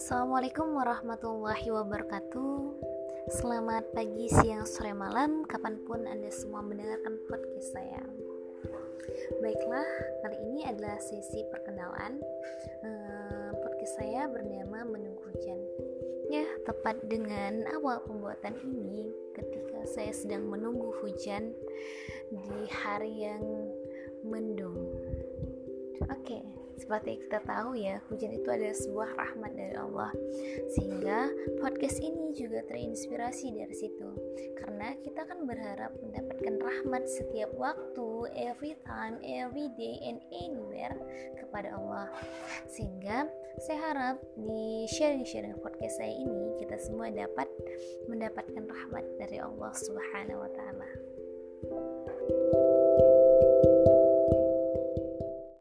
Assalamualaikum warahmatullahi wabarakatuh. Selamat pagi, siang, sore, malam Kapan pun Anda semua mendengarkan podcast saya. Baiklah, kali ini adalah sesi perkenalan. Uh, Podcast saya bernama Menunggu Hujan. Ya, tepat dengan awal pembuatan ini Ketika saya sedang menunggu hujan Di hari yang mendung seperti kita tahu ya, hujan itu adalah sebuah rahmat dari Allah. Sehingga podcast ini juga terinspirasi dari situ. Karena kita kan berharap mendapatkan rahmat setiap waktu, every time, every day and anywhere kepada Allah. Sehingga saya harap di sharing-sharing podcast saya ini kita semua dapat mendapatkan rahmat dari Allah Subhanahu wa taala.